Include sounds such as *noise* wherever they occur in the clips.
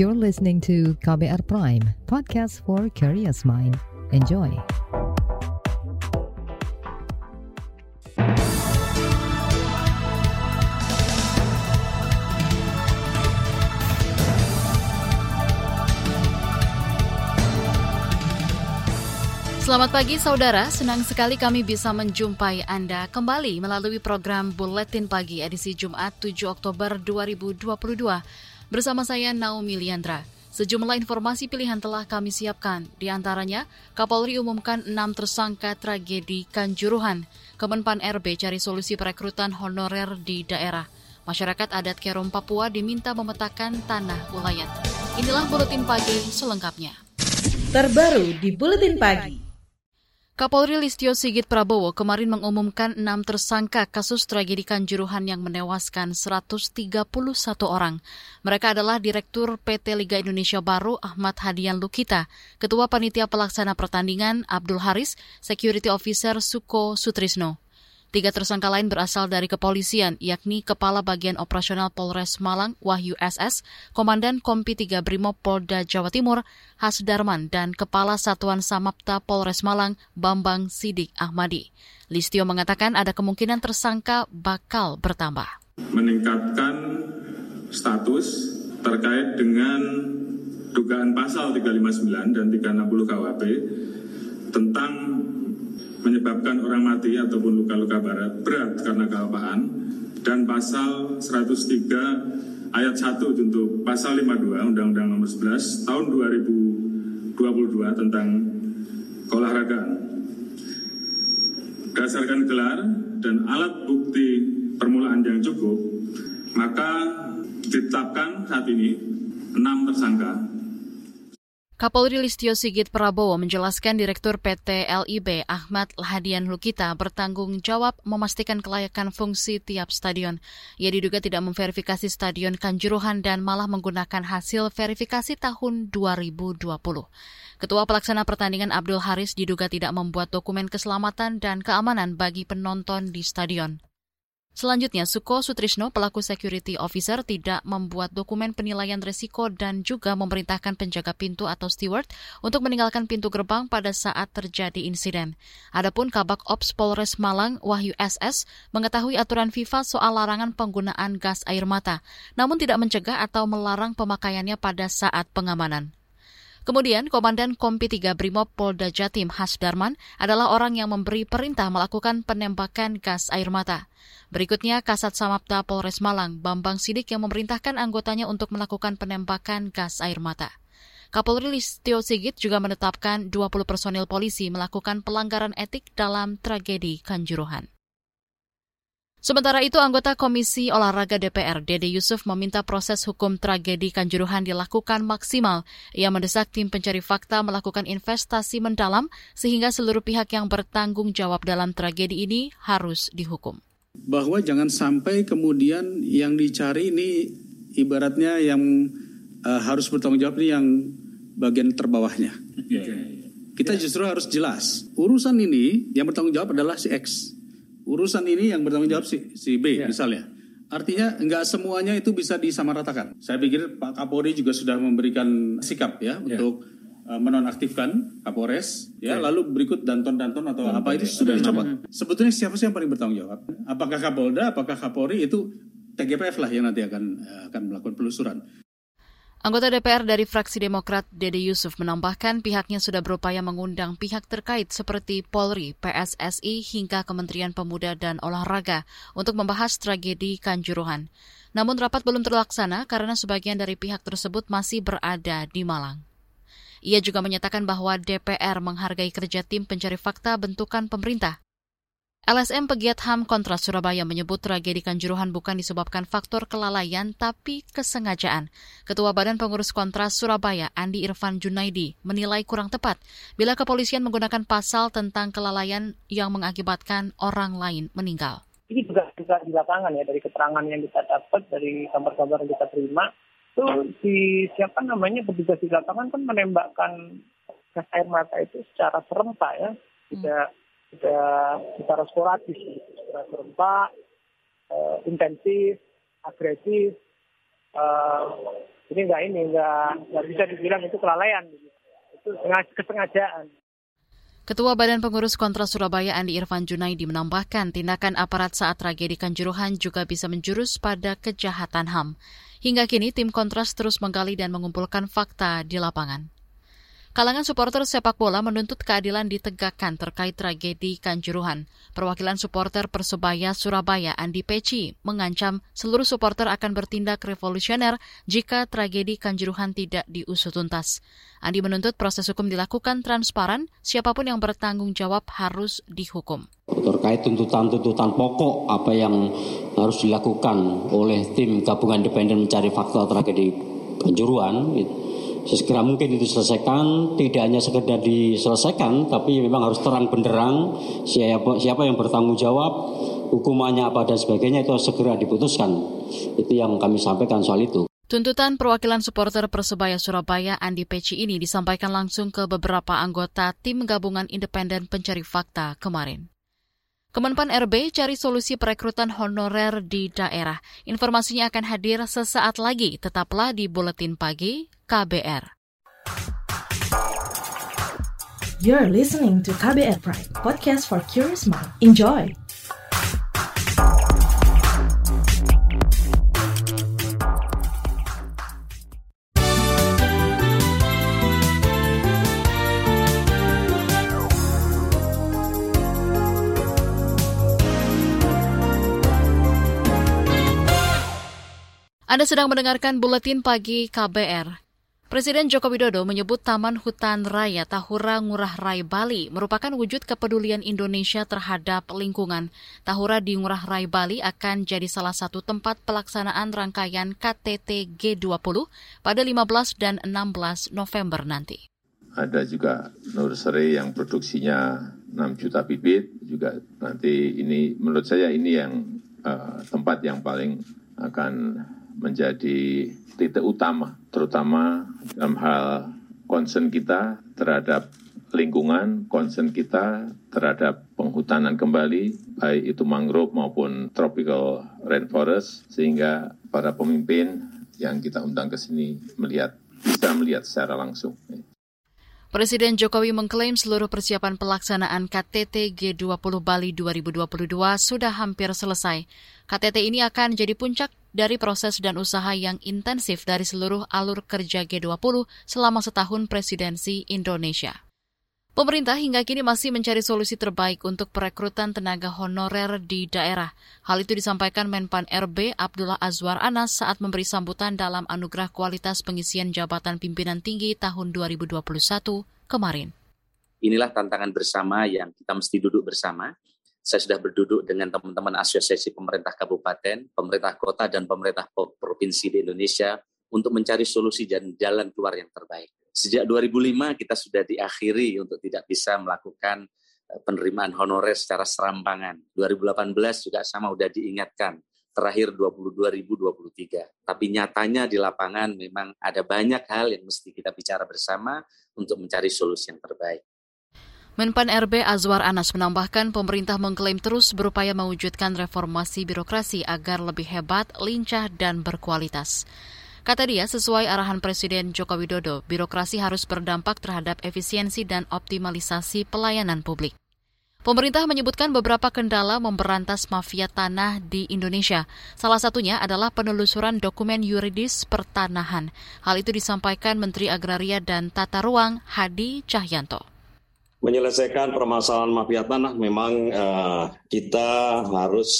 You're listening to KBR Prime, podcast for curious mind. Enjoy. Selamat pagi saudara, senang sekali kami bisa menjumpai Anda kembali melalui program Buletin Pagi edisi Jumat 7 Oktober 2022. Bersama saya Naomi Liandra. Sejumlah informasi pilihan telah kami siapkan, di antaranya Kapolri umumkan enam tersangka tragedi Kanjuruhan, Kemenpan RB cari solusi perekrutan honorer di daerah. Masyarakat adat Kerom Papua diminta memetakan tanah wilayah. Inilah Buletin Pagi selengkapnya. Terbaru di Buletin Pagi. Kapolri Listio Sigit Prabowo kemarin mengumumkan enam tersangka kasus tragedi Kanjuruhan yang menewaskan 131 orang. Mereka adalah Direktur PT Liga Indonesia Baru Ahmad Hadian Lukita, Ketua Panitia Pelaksana Pertandingan Abdul Haris, Security Officer Suko Sutrisno. Tiga tersangka lain berasal dari kepolisian, yakni Kepala Bagian Operasional Polres Malang Wahyu SS, Komandan Kompi 3 Brimob Polda Jawa Timur Hasdarman, dan Kepala Satuan Samapta Polres Malang Bambang Sidik Ahmadi. Listio mengatakan ada kemungkinan tersangka bakal bertambah. Meningkatkan status terkait dengan dugaan pasal 359 dan 360 KUHP tentang menyebabkan orang mati ataupun luka-luka berat, berat karena kealpaan dan pasal 103 ayat 1 untuk pasal 52 Undang-Undang Nomor 11 tahun 2022 tentang keolahragaan. Berdasarkan gelar dan alat bukti permulaan yang cukup, maka ditetapkan saat ini enam tersangka Kapolri Listio Sigit Prabowo menjelaskan Direktur PT LIB Ahmad Hadian Lukita bertanggung jawab memastikan kelayakan fungsi tiap stadion. Ia diduga tidak memverifikasi stadion Kanjuruhan dan malah menggunakan hasil verifikasi tahun 2020. Ketua Pelaksana Pertandingan Abdul Haris diduga tidak membuat dokumen keselamatan dan keamanan bagi penonton di stadion. Selanjutnya, Suko Sutrisno, pelaku security officer, tidak membuat dokumen penilaian risiko dan juga memerintahkan penjaga pintu atau steward untuk meninggalkan pintu gerbang pada saat terjadi insiden. Adapun Kabak Ops Polres Malang, Wahyu SS, mengetahui aturan FIFA soal larangan penggunaan gas air mata, namun tidak mencegah atau melarang pemakaiannya pada saat pengamanan. Kemudian, Komandan Kompi 3 Brimob Polda Jatim Hasdarman adalah orang yang memberi perintah melakukan penembakan gas air mata. Berikutnya, Kasat Samapta Polres Malang, Bambang Sidik yang memerintahkan anggotanya untuk melakukan penembakan gas air mata. Kapolri Listio Sigit juga menetapkan 20 personil polisi melakukan pelanggaran etik dalam tragedi Kanjuruhan. Sementara itu, anggota Komisi Olahraga DPR, Dede Yusuf, meminta proses hukum tragedi Kanjuruhan dilakukan maksimal. Ia mendesak tim pencari fakta melakukan investasi mendalam sehingga seluruh pihak yang bertanggung jawab dalam tragedi ini harus dihukum. Bahwa jangan sampai kemudian yang dicari ini ibaratnya yang uh, harus bertanggung jawab ini yang bagian terbawahnya. Kita justru harus jelas, urusan ini yang bertanggung jawab adalah si X urusan ini yang bertanggung jawab si, si B ya. misalnya. Artinya nggak semuanya itu bisa disamaratakan. Saya pikir Pak Kapolri juga sudah memberikan sikap ya, ya. untuk uh, menonaktifkan Kapolres ya, ya. lalu berikut danton-danton atau apa itu sudah dicoba. Sebetulnya siapa sih yang paling bertanggung jawab? Apakah Kapolda, apakah Kapolri itu TGPF lah yang nanti akan eh, akan melakukan penelusuran. Anggota DPR dari fraksi Demokrat Dede Yusuf menambahkan pihaknya sudah berupaya mengundang pihak terkait seperti Polri, PSSI hingga Kementerian Pemuda dan Olahraga untuk membahas tragedi Kanjuruhan. Namun rapat belum terlaksana karena sebagian dari pihak tersebut masih berada di Malang. Ia juga menyatakan bahwa DPR menghargai kerja tim pencari fakta bentukan pemerintah LSM Pegiat HAM Kontras Surabaya menyebut tragedi Kanjuruhan bukan disebabkan faktor kelalaian tapi kesengajaan. Ketua Badan Pengurus Kontras Surabaya, Andi Irfan Junaidi, menilai kurang tepat bila kepolisian menggunakan pasal tentang kelalaian yang mengakibatkan orang lain meninggal. Ini juga, juga di lapangan ya, dari keterangan yang kita dapat, dari kabar-kabar yang kita terima, itu si siapa namanya petugas di lapangan kan menembakkan gas air mata itu secara serempak ya, tidak hmm secara sporadis, secara serempak, uh, intensif, agresif, uh, Jadi nggak ini, nggak, nggak bisa dibilang itu kelalaian. Itu kesengajaan. Ketua Badan Pengurus Kontra Surabaya Andi Irfan Junaidi menambahkan tindakan aparat saat tragedi Kanjuruhan juga bisa menjurus pada kejahatan HAM. Hingga kini tim Kontras terus menggali dan mengumpulkan fakta di lapangan. Kalangan supporter sepak bola menuntut keadilan ditegakkan terkait tragedi Kanjuruhan. Perwakilan supporter Persebaya Surabaya Andi Peci mengancam seluruh supporter akan bertindak revolusioner jika tragedi Kanjuruhan tidak diusut tuntas. Andi menuntut proses hukum dilakukan transparan, siapa pun yang bertanggung jawab harus dihukum. Terkait tuntutan-tuntutan pokok apa yang harus dilakukan oleh tim gabungan independen mencari fakta tragedi Kanjuruhan, sesegera mungkin itu selesaikan tidak hanya sekedar diselesaikan tapi memang harus terang benderang siapa siapa yang bertanggung jawab hukumannya apa dan sebagainya itu segera diputuskan itu yang kami sampaikan soal itu Tuntutan perwakilan supporter Persebaya Surabaya Andi Peci ini disampaikan langsung ke beberapa anggota tim gabungan independen pencari fakta kemarin. Kemenpan RB cari solusi perekrutan honorer di daerah. Informasinya akan hadir sesaat lagi. Tetaplah di Buletin Pagi KBR. You're listening to KBR Pride, podcast for curious mind. Enjoy! Anda sedang mendengarkan Buletin Pagi KBR. Presiden Joko Widodo menyebut Taman Hutan Raya Tahura Ngurah Rai Bali merupakan wujud kepedulian Indonesia terhadap lingkungan. Tahura di Ngurah Rai Bali akan jadi salah satu tempat pelaksanaan rangkaian KTT G20 pada 15 dan 16 November nanti. Ada juga nursery yang produksinya 6 juta bibit, juga nanti ini menurut saya ini yang uh, tempat yang paling akan menjadi titik utama, terutama dalam hal concern kita terhadap lingkungan, concern kita terhadap penghutanan kembali, baik itu mangrove maupun tropical rainforest, sehingga para pemimpin yang kita undang ke sini melihat bisa melihat secara langsung. Presiden Jokowi mengklaim seluruh persiapan pelaksanaan KTT G20 Bali 2022 sudah hampir selesai. KTT ini akan jadi puncak dari proses dan usaha yang intensif dari seluruh alur kerja G20 selama setahun presidensi Indonesia. Pemerintah hingga kini masih mencari solusi terbaik untuk perekrutan tenaga honorer di daerah. Hal itu disampaikan Menpan RB Abdullah Azwar Anas saat memberi sambutan dalam anugerah kualitas pengisian jabatan pimpinan tinggi tahun 2021 kemarin. Inilah tantangan bersama yang kita mesti duduk bersama saya sudah berduduk dengan teman-teman asosiasi pemerintah kabupaten, pemerintah kota, dan pemerintah provinsi di Indonesia untuk mencari solusi dan jalan keluar yang terbaik. Sejak 2005 kita sudah diakhiri untuk tidak bisa melakukan eh, penerimaan honorer secara serampangan. 2018 juga sama sudah diingatkan terakhir 22.023. Tapi nyatanya di lapangan memang ada banyak hal yang mesti kita bicara bersama untuk mencari solusi yang terbaik. Menpan RB Azwar Anas menambahkan pemerintah mengklaim terus berupaya mewujudkan reformasi birokrasi agar lebih hebat, lincah, dan berkualitas. Kata dia, sesuai arahan Presiden Joko Widodo, birokrasi harus berdampak terhadap efisiensi dan optimalisasi pelayanan publik. Pemerintah menyebutkan beberapa kendala memberantas mafia tanah di Indonesia. Salah satunya adalah penelusuran dokumen yuridis pertanahan. Hal itu disampaikan Menteri Agraria dan Tata Ruang Hadi Cahyanto menyelesaikan permasalahan mafia tanah memang uh, kita harus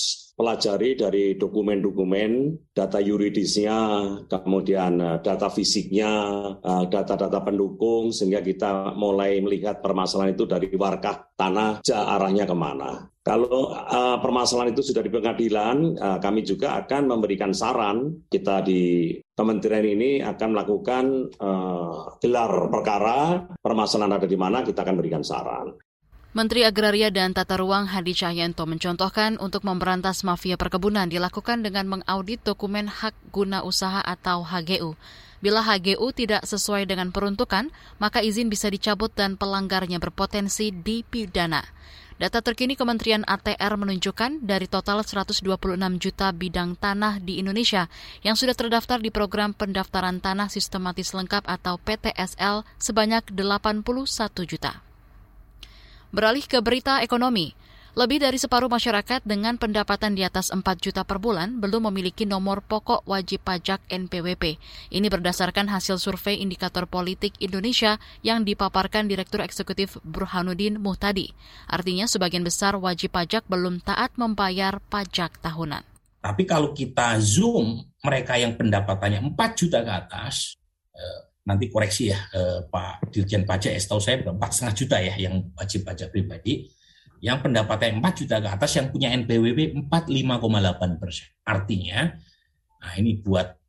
pelajari dari dokumen-dokumen, data yuridisnya, kemudian eh, data fisiknya, eh, data-data pendukung, sehingga kita mulai melihat permasalahan itu dari warkah tanah, arahnya ke mana. Kalau uh, permasalahan itu sudah di pengadilan, uh, kami juga akan memberikan saran. Kita di kementerian ini akan melakukan uh, gelar perkara, permasalahan ada di mana, kita akan berikan saran. Menteri Agraria dan Tata Ruang Hadi Cahyanto mencontohkan untuk memberantas mafia perkebunan dilakukan dengan mengaudit dokumen hak guna usaha atau HGU. Bila HGU tidak sesuai dengan peruntukan, maka izin bisa dicabut dan pelanggarnya berpotensi dipidana. Data terkini Kementerian ATR menunjukkan dari total 126 juta bidang tanah di Indonesia yang sudah terdaftar di program pendaftaran tanah sistematis lengkap atau PTSL sebanyak 81 juta. Beralih ke berita ekonomi. Lebih dari separuh masyarakat dengan pendapatan di atas 4 juta per bulan belum memiliki nomor pokok wajib pajak NPWP. Ini berdasarkan hasil survei indikator politik Indonesia yang dipaparkan Direktur Eksekutif Burhanuddin Muhtadi. Artinya sebagian besar wajib pajak belum taat membayar pajak tahunan. Tapi kalau kita zoom mereka yang pendapatannya 4 juta ke atas, eh, nanti koreksi ya eh, Pak Dirjen Pajak, setahu saya 4,5 juta ya yang wajib pajak pribadi yang pendapatnya 4 juta ke atas yang punya NPWP 45,8 persen. Artinya, nah ini buat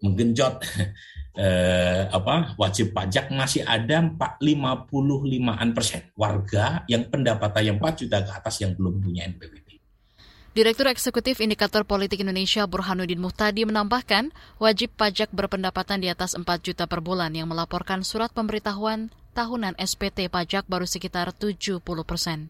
menggenjot *laughs* eh, apa wajib pajak masih ada 55-an persen warga yang pendapatan yang 4 juta ke atas yang belum punya NPWP. Direktur Eksekutif Indikator Politik Indonesia Burhanuddin Muhtadi menambahkan, wajib pajak berpendapatan di atas 4 juta per bulan yang melaporkan surat pemberitahuan tahunan SPT pajak baru sekitar 70 persen.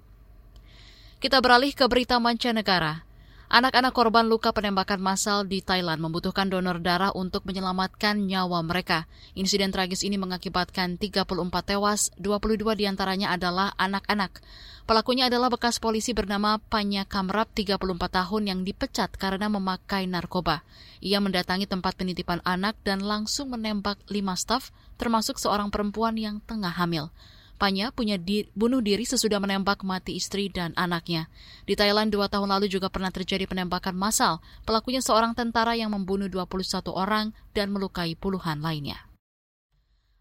Kita beralih ke berita mancanegara. Anak-anak korban luka penembakan massal di Thailand membutuhkan donor darah untuk menyelamatkan nyawa mereka. Insiden tragis ini mengakibatkan 34 tewas, 22 di antaranya adalah anak-anak. Pelakunya adalah bekas polisi bernama Panya Kamrap, 34 tahun yang dipecat karena memakai narkoba. Ia mendatangi tempat penitipan anak dan langsung menembak lima staf, termasuk seorang perempuan yang tengah hamil. Panya punya di, bunuh diri sesudah menembak mati istri dan anaknya. Di Thailand dua tahun lalu juga pernah terjadi penembakan massal. Pelakunya seorang tentara yang membunuh 21 orang dan melukai puluhan lainnya.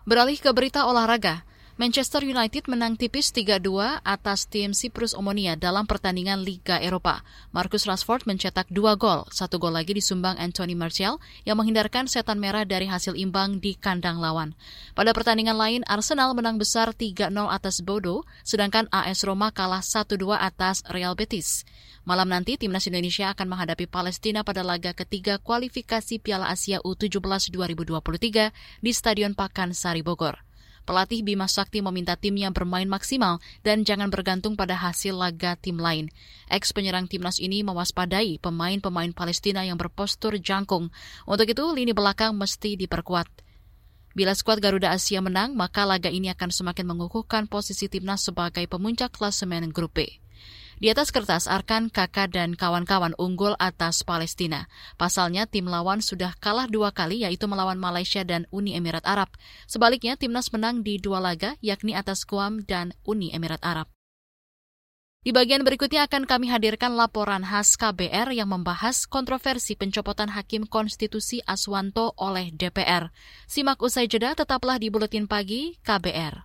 Beralih ke berita olahraga. Manchester United menang tipis 3-2 atas tim Siprus Omonia dalam pertandingan Liga Eropa. Marcus Rashford mencetak dua gol, satu gol lagi disumbang Anthony Martial yang menghindarkan setan merah dari hasil imbang di kandang lawan. Pada pertandingan lain, Arsenal menang besar 3-0 atas Bodo, sedangkan AS Roma kalah 1-2 atas Real Betis. Malam nanti, Timnas Indonesia akan menghadapi Palestina pada laga ketiga kualifikasi Piala Asia U17 2023 di Stadion Pakansari Bogor. Pelatih Bima Sakti meminta timnya bermain maksimal dan jangan bergantung pada hasil laga tim lain. Ex penyerang timnas ini mewaspadai pemain-pemain Palestina yang berpostur jangkung. Untuk itu, lini belakang mesti diperkuat. Bila skuad Garuda Asia menang, maka laga ini akan semakin mengukuhkan posisi timnas sebagai pemuncak klasemen grup B. Di atas kertas, Arkan, Kakak, dan kawan-kawan unggul atas Palestina. Pasalnya, tim lawan sudah kalah dua kali, yaitu melawan Malaysia dan Uni Emirat Arab. Sebaliknya, timnas menang di dua laga, yakni atas Guam dan Uni Emirat Arab. Di bagian berikutnya akan kami hadirkan laporan khas KBR yang membahas kontroversi pencopotan Hakim Konstitusi Aswanto oleh DPR. Simak usai jeda, tetaplah di Buletin Pagi KBR.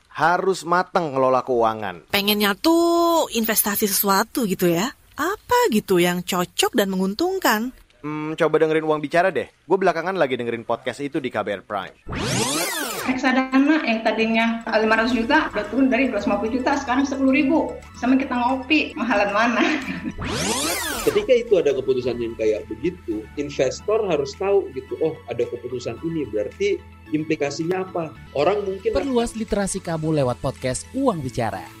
harus matang ngelola keuangan. Pengennya tuh investasi sesuatu gitu ya. Apa gitu yang cocok dan menguntungkan? Hmm, coba dengerin uang bicara deh. Gue belakangan lagi dengerin podcast itu di KBR Prime. Reksadana yang tadinya 500 juta udah turun dari 250 juta sekarang 10 ribu. Sama kita ngopi, mahalan mana? *laughs* Ketika itu ada keputusan yang kayak begitu, investor harus tahu gitu, oh ada keputusan ini berarti implikasinya apa? Orang mungkin perluas literasi kamu lewat podcast Uang Bicara.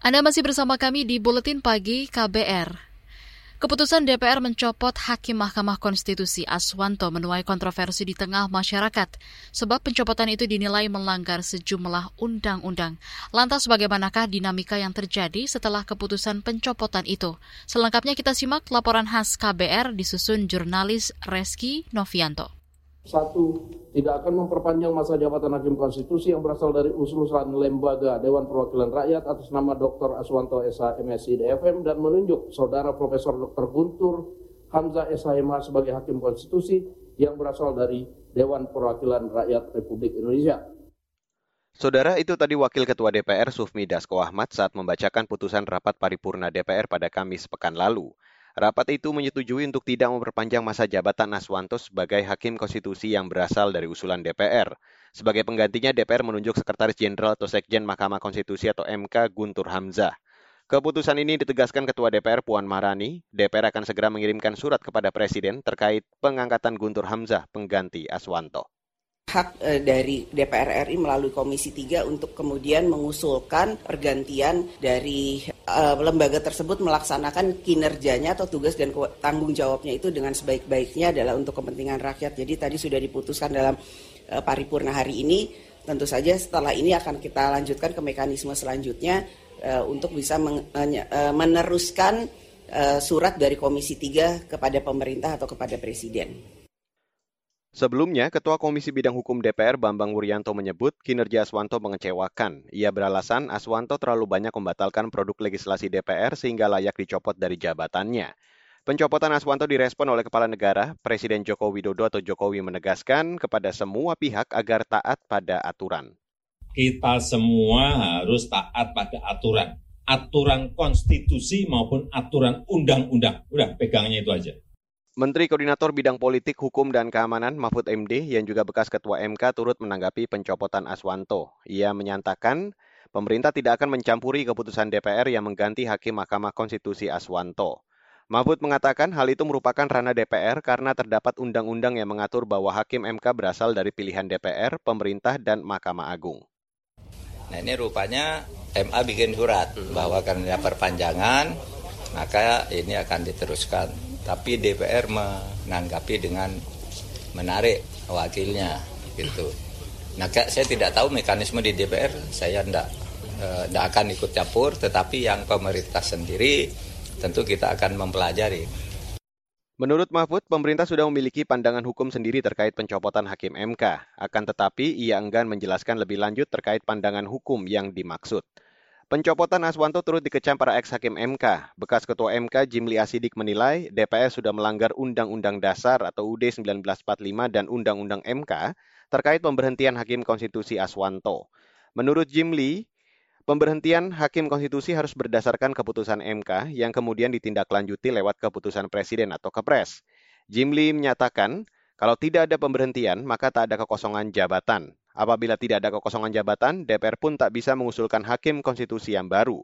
Anda masih bersama kami di Buletin Pagi KBR. Keputusan DPR mencopot Hakim Mahkamah Konstitusi Aswanto menuai kontroversi di tengah masyarakat, sebab pencopotan itu dinilai melanggar sejumlah undang-undang. Lantas bagaimanakah dinamika yang terjadi setelah keputusan pencopotan itu? Selengkapnya kita simak laporan khas KBR disusun jurnalis Reski Novianto. Satu, tidak akan memperpanjang masa jabatan Hakim Konstitusi yang berasal dari usul-usulan lembaga Dewan Perwakilan Rakyat atas nama Dr. Aswanto SH MSI DFM dan menunjuk Saudara Profesor Dr. Guntur Hamzah SHMH sebagai Hakim Konstitusi yang berasal dari Dewan Perwakilan Rakyat Republik Indonesia. Saudara itu tadi Wakil Ketua DPR Sufmi Dasko Ahmad saat membacakan putusan rapat paripurna DPR pada Kamis pekan lalu. Rapat itu menyetujui untuk tidak memperpanjang masa jabatan Aswanto sebagai Hakim Konstitusi yang berasal dari usulan DPR. Sebagai penggantinya, DPR menunjuk Sekretaris Jenderal atau Sekjen Mahkamah Konstitusi atau MK Guntur Hamzah. Keputusan ini ditegaskan Ketua DPR Puan Maharani. DPR akan segera mengirimkan surat kepada Presiden terkait pengangkatan Guntur Hamzah pengganti Aswanto hak e, dari DPR RI melalui Komisi 3 untuk kemudian mengusulkan pergantian dari e, lembaga tersebut melaksanakan kinerjanya atau tugas dan tanggung jawabnya itu dengan sebaik-baiknya adalah untuk kepentingan rakyat. Jadi tadi sudah diputuskan dalam e, paripurna hari ini. Tentu saja setelah ini akan kita lanjutkan ke mekanisme selanjutnya untuk bisa men, meneruskan surat dari Komisi 3 kepada pemerintah atau kepada Presiden. Sebelumnya, Ketua Komisi Bidang Hukum DPR Bambang Wuryanto menyebut kinerja Aswanto mengecewakan. Ia beralasan Aswanto terlalu banyak membatalkan produk legislasi DPR sehingga layak dicopot dari jabatannya. Pencopotan Aswanto direspon oleh Kepala Negara, Presiden Joko Widodo atau Jokowi menegaskan kepada semua pihak agar taat pada aturan. Kita semua harus taat pada aturan. Aturan konstitusi maupun aturan undang-undang. Udah, pegangnya itu aja. Menteri Koordinator Bidang Politik, Hukum, dan Keamanan Mahfud MD yang juga bekas Ketua MK turut menanggapi pencopotan Aswanto. Ia menyatakan pemerintah tidak akan mencampuri keputusan DPR yang mengganti Hakim Mahkamah Konstitusi Aswanto. Mahfud mengatakan hal itu merupakan ranah DPR karena terdapat undang-undang yang mengatur bahwa Hakim MK berasal dari pilihan DPR, pemerintah, dan Mahkamah Agung. Nah ini rupanya MA bikin surat bahwa karena perpanjangan maka ini akan diteruskan tapi DPR menanggapi dengan menarik wakilnya gitu. Nah, saya tidak tahu mekanisme di DPR, saya tidak tidak akan ikut campur, tetapi yang pemerintah sendiri tentu kita akan mempelajari. Menurut Mahfud, pemerintah sudah memiliki pandangan hukum sendiri terkait pencopotan hakim MK. Akan tetapi, ia enggan menjelaskan lebih lanjut terkait pandangan hukum yang dimaksud. Pencopotan Aswanto turut dikecam para ex-hakim MK. Bekas Ketua MK Jimli Asidik menilai DPR sudah melanggar Undang-Undang Dasar atau UD 1945 dan Undang-Undang MK terkait pemberhentian Hakim Konstitusi Aswanto. Menurut Jimli, pemberhentian Hakim Konstitusi harus berdasarkan keputusan MK yang kemudian ditindaklanjuti lewat keputusan Presiden atau Kepres. Jimli menyatakan, kalau tidak ada pemberhentian, maka tak ada kekosongan jabatan. Apabila tidak ada kekosongan jabatan, DPR pun tak bisa mengusulkan hakim konstitusi yang baru.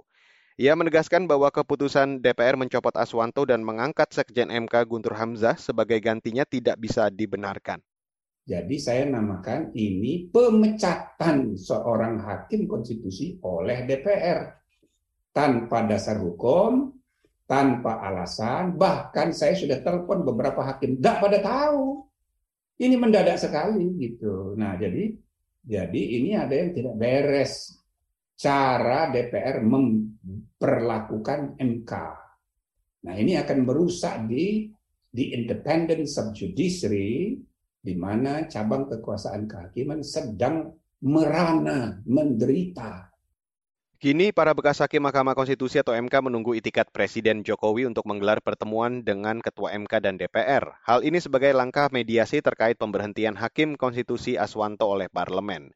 Ia menegaskan bahwa keputusan DPR mencopot Aswanto dan mengangkat Sekjen MK Guntur Hamzah sebagai gantinya tidak bisa dibenarkan. Jadi saya namakan ini pemecatan seorang hakim konstitusi oleh DPR tanpa dasar hukum, tanpa alasan, bahkan saya sudah telepon beberapa hakim, tidak pada tahu. Ini mendadak sekali gitu. Nah, jadi jadi ini ada yang tidak beres cara DPR memperlakukan MK. Nah ini akan merusak di di independence of di mana cabang kekuasaan kehakiman sedang merana, menderita. Kini para bekas hakim Mahkamah Konstitusi atau MK menunggu itikat Presiden Jokowi untuk menggelar pertemuan dengan Ketua MK dan DPR. Hal ini sebagai langkah mediasi terkait pemberhentian Hakim Konstitusi Aswanto oleh Parlemen.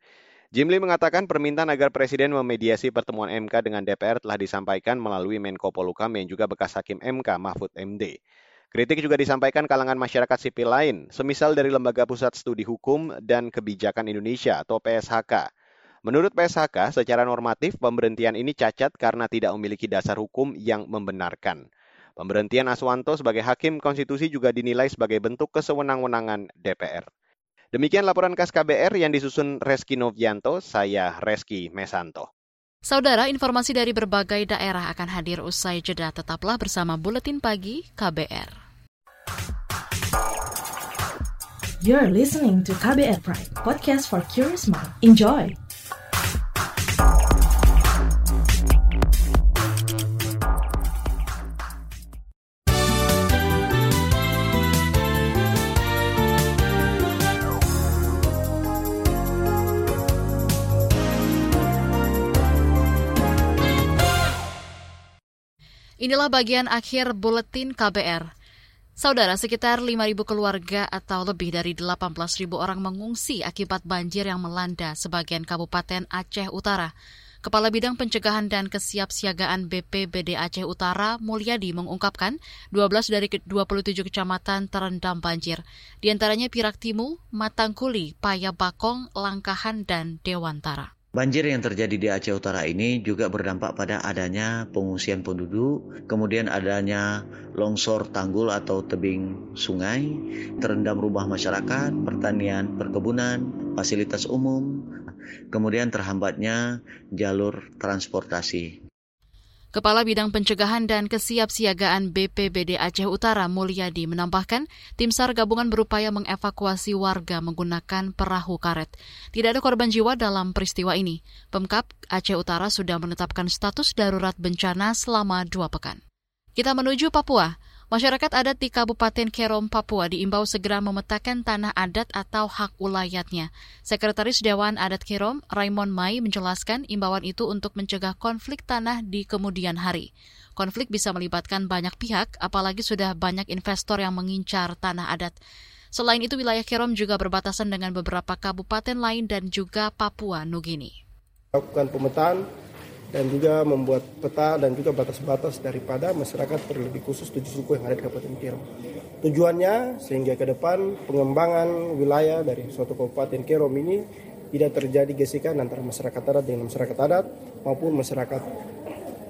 Jimli mengatakan permintaan agar Presiden memediasi pertemuan MK dengan DPR telah disampaikan melalui Menko Polukam yang juga bekas Hakim MK Mahfud MD. Kritik juga disampaikan kalangan masyarakat sipil lain, semisal dari Lembaga Pusat Studi Hukum dan Kebijakan Indonesia atau PSHK. Menurut PSHK, secara normatif pemberhentian ini cacat karena tidak memiliki dasar hukum yang membenarkan. Pemberhentian Aswanto sebagai hakim konstitusi juga dinilai sebagai bentuk kesewenang-wenangan DPR. Demikian laporan khas KBR yang disusun Reski Novianto, saya Reski Mesanto. Saudara, informasi dari berbagai daerah akan hadir usai jeda. Tetaplah bersama Buletin Pagi KBR. You're listening to KBR Pride, podcast for curious mind. Enjoy! Inilah bagian akhir buletin KBR. Saudara, sekitar 5.000 keluarga atau lebih dari 18.000 orang mengungsi akibat banjir yang melanda sebagian kabupaten Aceh Utara. Kepala Bidang Pencegahan dan Kesiapsiagaan BPBD Aceh Utara, Mulyadi, mengungkapkan 12 dari 27 kecamatan terendam banjir. Di antaranya Piraktimu, Matangkuli, Payabakong, Langkahan, dan Dewantara. Banjir yang terjadi di Aceh Utara ini juga berdampak pada adanya pengungsian penduduk, kemudian adanya longsor tanggul atau tebing sungai, terendam rumah masyarakat, pertanian, perkebunan, fasilitas umum, kemudian terhambatnya jalur transportasi. Kepala Bidang Pencegahan dan Kesiapsiagaan BPBD Aceh Utara Mulyadi menambahkan, tim SAR gabungan berupaya mengevakuasi warga menggunakan perahu karet. Tidak ada korban jiwa dalam peristiwa ini. Pemkap Aceh Utara sudah menetapkan status darurat bencana selama dua pekan. Kita menuju Papua. Masyarakat adat di Kabupaten Kerom, Papua diimbau segera memetakan tanah adat atau hak ulayatnya. Sekretaris Dewan Adat Kerom, Raymond Mai, menjelaskan imbauan itu untuk mencegah konflik tanah di kemudian hari. Konflik bisa melibatkan banyak pihak, apalagi sudah banyak investor yang mengincar tanah adat. Selain itu, wilayah Kerom juga berbatasan dengan beberapa kabupaten lain dan juga Papua Nugini. Lakukan pemetaan dan juga membuat peta dan juga batas-batas daripada masyarakat terlebih khusus tujuh suku yang ada di Kabupaten Kerom. Tujuannya sehingga ke depan pengembangan wilayah dari suatu Kabupaten Kerom ini tidak terjadi gesekan antara masyarakat adat dengan masyarakat adat maupun masyarakat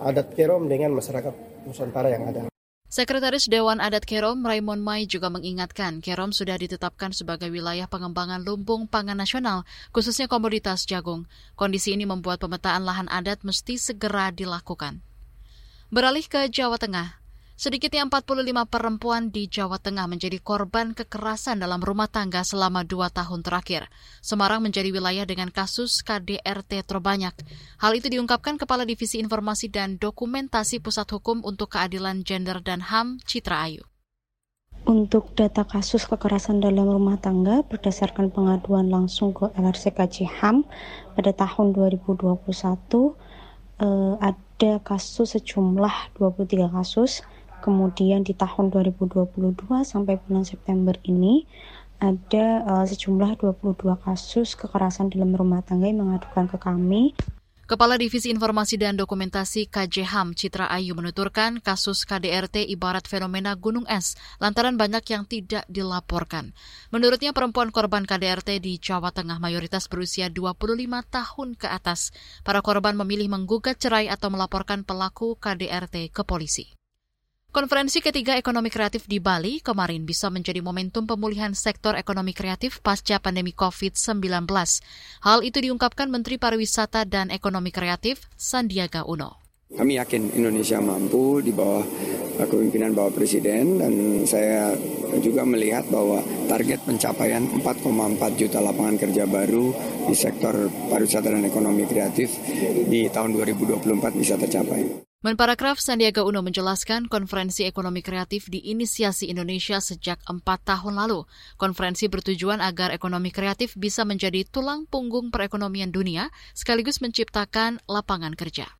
adat Kerom dengan masyarakat Nusantara yang ada. Sekretaris Dewan Adat Kerom, Raymond Mai juga mengingatkan Kerom sudah ditetapkan sebagai wilayah pengembangan lumbung pangan nasional, khususnya komoditas jagung. Kondisi ini membuat pemetaan lahan adat mesti segera dilakukan. Beralih ke Jawa Tengah, Sedikitnya 45 perempuan di Jawa Tengah menjadi korban kekerasan dalam rumah tangga selama dua tahun terakhir. Semarang menjadi wilayah dengan kasus KDRT terbanyak. Hal itu diungkapkan Kepala Divisi Informasi dan Dokumentasi Pusat Hukum untuk Keadilan Gender dan HAM, Citra Ayu. Untuk data kasus kekerasan dalam rumah tangga berdasarkan pengaduan langsung ke LRCKJ HAM pada tahun 2021 eh, ada kasus sejumlah 23 kasus Kemudian di tahun 2022 sampai bulan September ini ada uh, sejumlah 22 kasus kekerasan dalam rumah tangga yang mengadukan ke kami. Kepala Divisi Informasi dan Dokumentasi KJHAM Citra Ayu menuturkan kasus KDRT ibarat fenomena gunung es lantaran banyak yang tidak dilaporkan. Menurutnya perempuan korban KDRT di Jawa Tengah mayoritas berusia 25 tahun ke atas. Para korban memilih menggugat cerai atau melaporkan pelaku KDRT ke polisi. Konferensi ketiga ekonomi kreatif di Bali kemarin bisa menjadi momentum pemulihan sektor ekonomi kreatif pasca pandemi COVID-19. Hal itu diungkapkan Menteri Pariwisata dan Ekonomi Kreatif Sandiaga Uno. Kami yakin Indonesia mampu di bawah kepemimpinan Bapak Presiden dan saya juga melihat bahwa target pencapaian 4,4 juta lapangan kerja baru di sektor pariwisata dan ekonomi kreatif di tahun 2024 bisa tercapai. Menparakraf Sandiaga Uno menjelaskan konferensi ekonomi kreatif diinisiasi Indonesia sejak empat tahun lalu. Konferensi bertujuan agar ekonomi kreatif bisa menjadi tulang punggung perekonomian dunia sekaligus menciptakan lapangan kerja.